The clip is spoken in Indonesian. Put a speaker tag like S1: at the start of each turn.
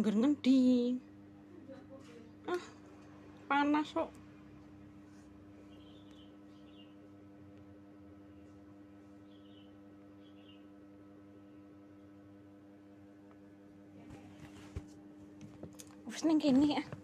S1: ngger ngendi. Ah panas kok. Wis ning kene ah.